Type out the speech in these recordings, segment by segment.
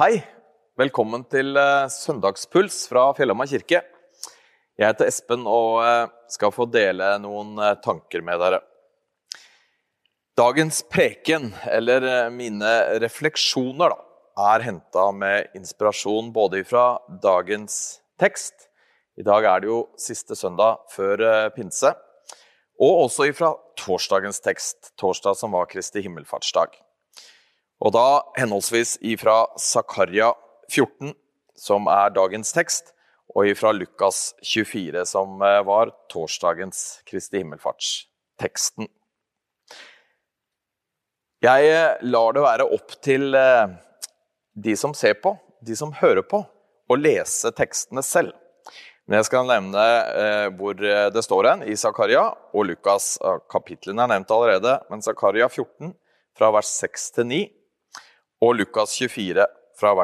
Hei! Velkommen til eh, Søndagspuls fra Fjellhamar kirke. Jeg heter Espen og eh, skal få dele noen eh, tanker med dere. Dagens preken, eller mine refleksjoner, da, er henta med inspirasjon både fra dagens tekst I dag er det jo siste søndag før pinse. Og også fra torsdagens tekst, torsdag som var Kristi himmelfartsdag. Og da henholdsvis ifra Zakaria 14, som er dagens tekst, og ifra Lukas 24, som eh, var torsdagens Kristi himmelfartsteksten. Jeg eh, lar det være opp til eh, de som ser på, de som hører på, å lese tekstene selv. Men jeg skal nevne hvor det står hen, i Zakaria og Lukas. Kapitlene er nevnt allerede, men Zakaria 14 fra vers 6 til 9 og Lukas 24 fra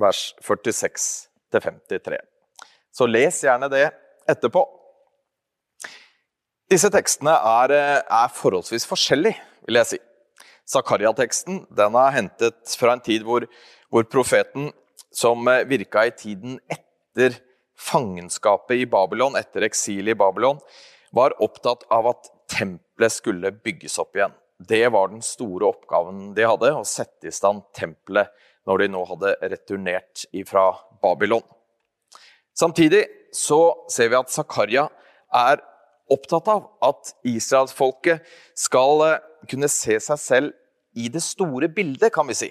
vers 46 til 53. Så les gjerne det etterpå. Disse tekstene er, er forholdsvis forskjellige, vil jeg si. Zakaria-teksten er hentet fra en tid hvor, hvor profeten, som virka i tiden etter fangenskapet i Babylon, etter eksilet i Babylon, var opptatt av at tempelet skulle bygges opp igjen. Det var den store oppgaven de hadde, å sette i stand tempelet når de nå hadde returnert fra Babylon. Samtidig så ser vi at Zakaria er opptatt av at israelsfolket skal eh, kunne se seg selv i det store bildet, kan vi si.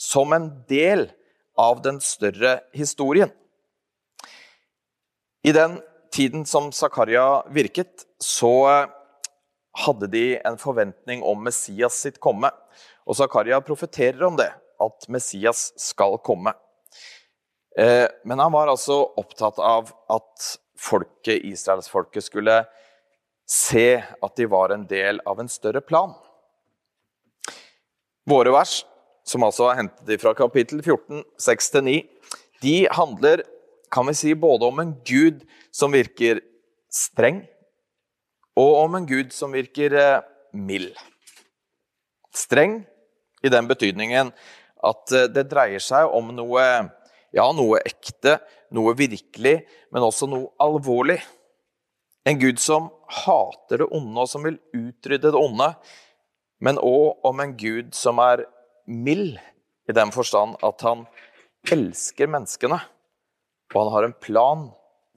Som en del av den større historien. I den tiden som Zakaria virket, så eh, hadde de en forventning om Messias sitt komme. Og Zakaria profeterer om det, at Messias skal komme. Eh, men han var altså opptatt av at folket, israelsfolket skulle se at de var en del av en større plan. Våre vers, som altså er hentet fra kapittel 14, 6-9, de handler kan vi si, både om en gud som virker streng, og om en gud som virker eh, mild. Streng i den betydningen at eh, det dreier seg om noe, ja, noe ekte, noe virkelig, men også noe alvorlig. En gud som hater det onde og som vil utrydde det onde, men òg om en gud som er mild, i den forstand at han elsker menneskene. Og han har en plan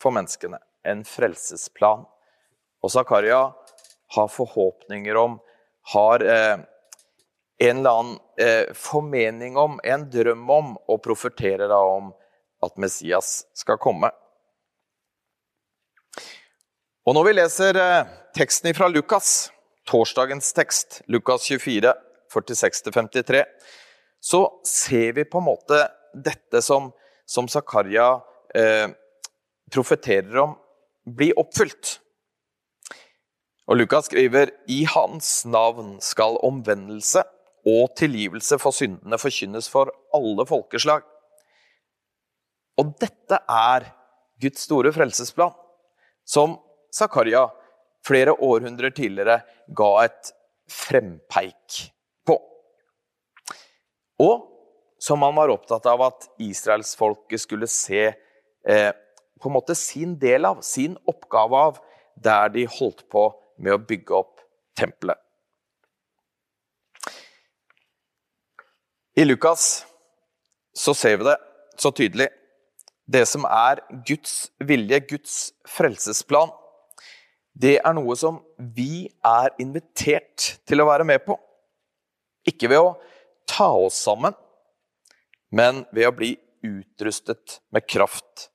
for menneskene, en frelsesplan. Og Zakaria har forhåpninger om, har eh, en eller annen eh, formening om, en drøm om, og profeterer da om at Messias skal komme. Og når vi leser eh, teksten fra Lukas, torsdagens tekst, Lukas 24, 46-53, så ser vi på en måte dette som, som Zakaria eh, profeterer om, blir oppfylt. Og Lukas skriver i hans navn skal omvendelse og tilgivelse for syndene forkynnes for alle folkeslag. Og dette er Guds store frelsesplan, som Zakaria flere århundrer tidligere ga et frempeik på. Og som han var opptatt av at israelsfolket skulle se eh, på en måte sin del av, sin oppgave av, der de holdt på med å bygge opp tempelet. I Lukas så ser vi det så tydelig. Det som er Guds vilje, Guds frelsesplan, det er noe som vi er invitert til å være med på. Ikke ved å ta oss sammen, men ved å bli utrustet med kraft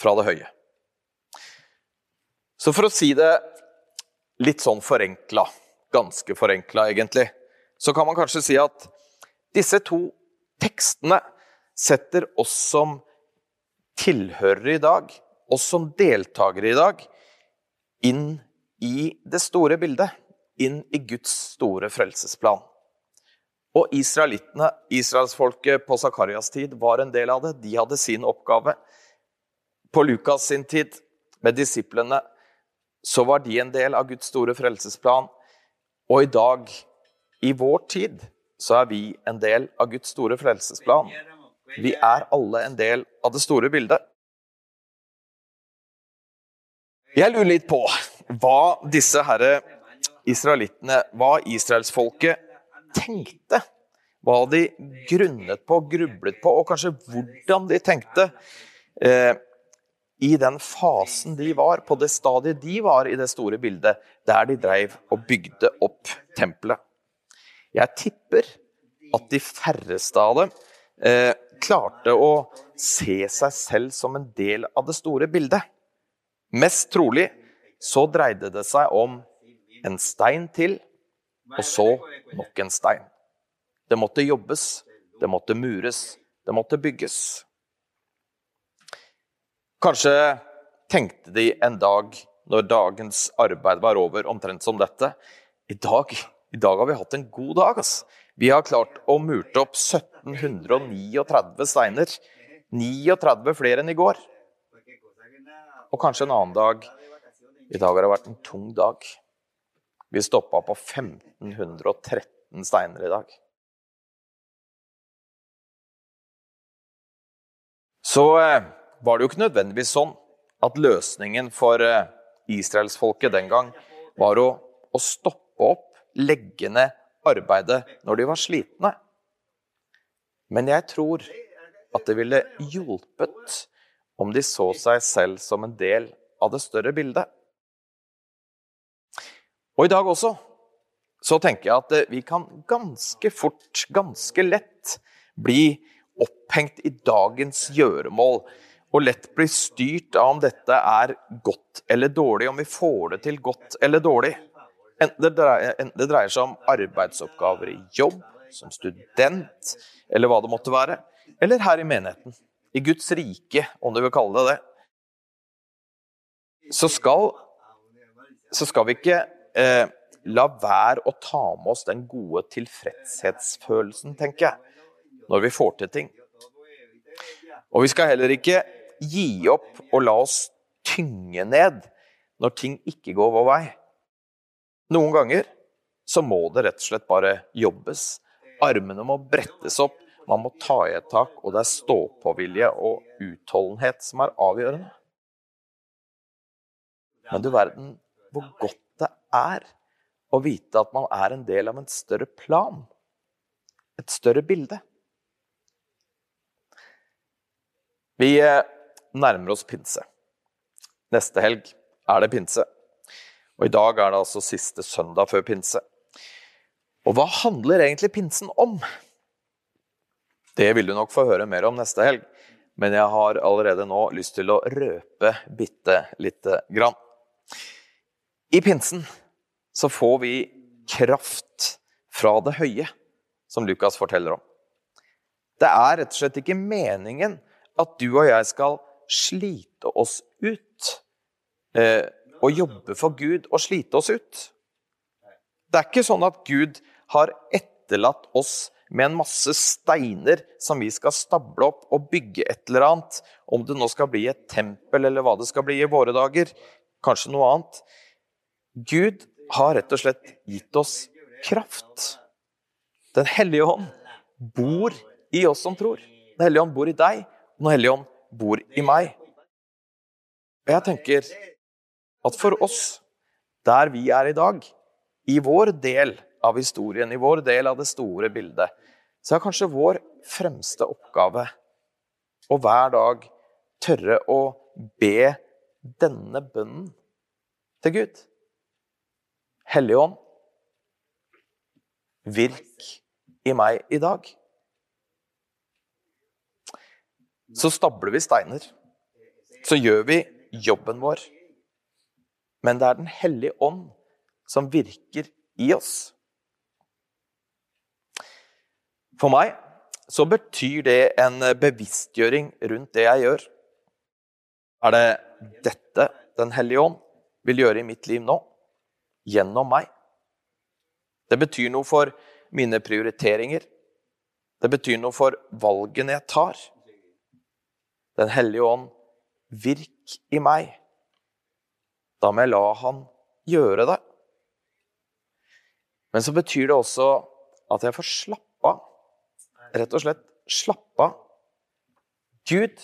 fra det høye. Så for å si det litt sånn forenkla, ganske forenkla egentlig, så kan man kanskje si at disse to tekstene setter oss som tilhørere i dag, oss som deltakere i dag, inn i det store bildet. Inn i Guds store frelsesplan. Og israelittene, israelsfolket på Zakarias tid, var en del av det. De hadde sin oppgave. På Lukas sin tid, med disiplene, så var de en del av Guds store frelsesplan. Og i dag, i vår tid, så er vi en del av Guds store frelsesplan. Vi er alle en del av det store bildet. Jeg lurer litt på hva disse herre israelittene, hva israelsfolket tenkte. Hva de grunnet på, grublet på, og kanskje hvordan de tenkte. Eh, I den fasen de var, på det stadiet de var i det store bildet, der de dreiv og bygde opp tempelet. Jeg tipper at de færreste av dem eh, klarte å se seg selv som en del av det store bildet. Mest trolig så dreide det seg om en stein til, og så nok en stein. Det måtte jobbes, det måtte mures, det måtte bygges. Kanskje tenkte de en dag når dagens arbeid var over, omtrent som dette I dag, i dag har vi hatt en god dag. ass. Vi har klart å murte opp 1739 steiner. 39 flere enn i går. Og kanskje en annen dag. I dag har det vært en tung dag. Vi stoppa på 1513 steiner i dag. Så eh, var det jo ikke nødvendigvis sånn at løsningen for eh, israelsfolket den gang var å, å stoppe opp, legge ned arbeidet når de var slitne. Men jeg tror at det ville hjulpet om de så seg selv som en del av det større bildet. Og i dag også så tenker jeg at eh, vi kan ganske fort, ganske lett, bli opphengt i dagens gjøremål. Og lett bli styrt av om dette er godt eller dårlig, om vi får det til godt eller dårlig. Enten det dreier, enten det dreier seg om arbeidsoppgaver i jobb, som student, eller hva det måtte være. Eller her i menigheten. I Guds rike, om du vil kalle det det. Så skal, så skal vi ikke eh, la være å ta med oss den gode tilfredshetsfølelsen, tenker jeg, når vi får til ting. Og vi skal heller ikke gi opp og la oss tynge ned når ting ikke går vår vei. Noen ganger så må det rett og slett bare jobbes. Armene må brettes opp, man må ta i et tak, og det er stå-på-vilje og utholdenhet som er avgjørende. Men du verden hvor godt det er å vite at man er en del av en større plan. Et større bilde. Vi eh, nærmer oss pinse. Neste helg er det pinse. Og i dag er det altså siste søndag før pinse. Og hva handler egentlig pinsen om? Det vil du nok få høre mer om neste helg, men jeg har allerede nå lyst til å røpe bitte lite grann. I pinsen så får vi kraft fra det høye, som Lukas forteller om. Det er rett og slett ikke meningen at du og jeg skal slite oss ut eh, og jobbe for Gud og slite oss ut. Det er ikke sånn at Gud har etterlatt oss med en masse steiner som vi skal stable opp og bygge et eller annet. Om det nå skal bli et tempel eller hva det skal bli i våre dager. Kanskje noe annet. Gud har rett og slett gitt oss kraft. Den hellige ånd bor i oss som tror. Den hellige ånd bor i deg, og Den hellige ånd bor i meg. Og jeg tenker at for oss, der vi er i dag, i vår del av historien, i vår del av det store bildet, så er kanskje vår fremste oppgave å hver dag tørre å be denne bønnen til Gud. Hellige Ånd, virk i meg i dag. Så stabler vi steiner. Så gjør vi jobben vår. Men det er Den hellige ånd som virker i oss. For meg så betyr det en bevisstgjøring rundt det jeg gjør. Er det dette Den hellige ånd vil gjøre i mitt liv nå? Gjennom meg? Det betyr noe for mine prioriteringer. Det betyr noe for valgene jeg tar. Den hellige ånd, virk i meg. Da må jeg la han gjøre det. Men så betyr det også at jeg får slappe av. Rett og slett slappe av Gud,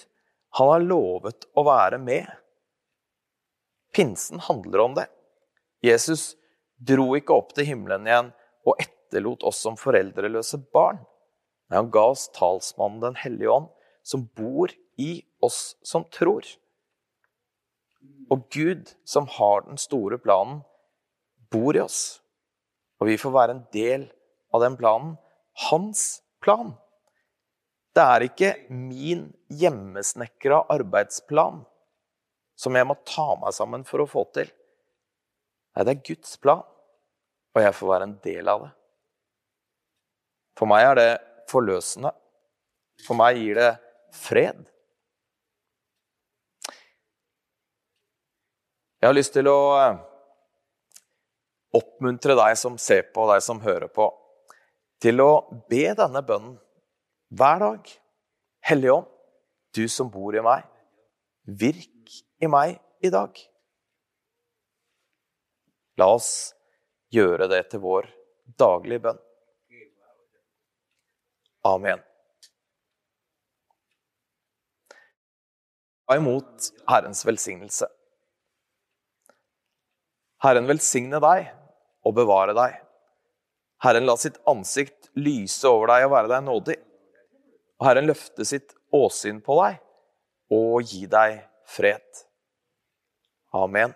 han har lovet å være med. Pinsen handler om det. Jesus dro ikke opp til himmelen igjen og etterlot oss som foreldreløse barn. Men han ga oss talsmannen Den hellige ånd, som bor i oss som tror. Og Gud, som har den store planen, bor i oss. Og vi får være en del av den planen. Hans plan. Det er ikke min hjemmesnekra arbeidsplan som jeg må ta meg sammen for å få til. Nei, det er Guds plan, og jeg får være en del av det. For meg er det forløsende. For meg gir det fred. Jeg har lyst til å eh, oppmuntre deg som ser på, deg som hører på, til å be denne bønnen hver dag. Hellige Ånd, du som bor i meg, virk i meg i dag. La oss gjøre det til vår daglige bønn. Amen. Ta imot Herrens velsignelse. Herren velsigne deg og bevare deg. Herren la sitt ansikt lyse over deg og være deg nådig. Og Herren løfte sitt åsyn på deg og gi deg fred. Amen.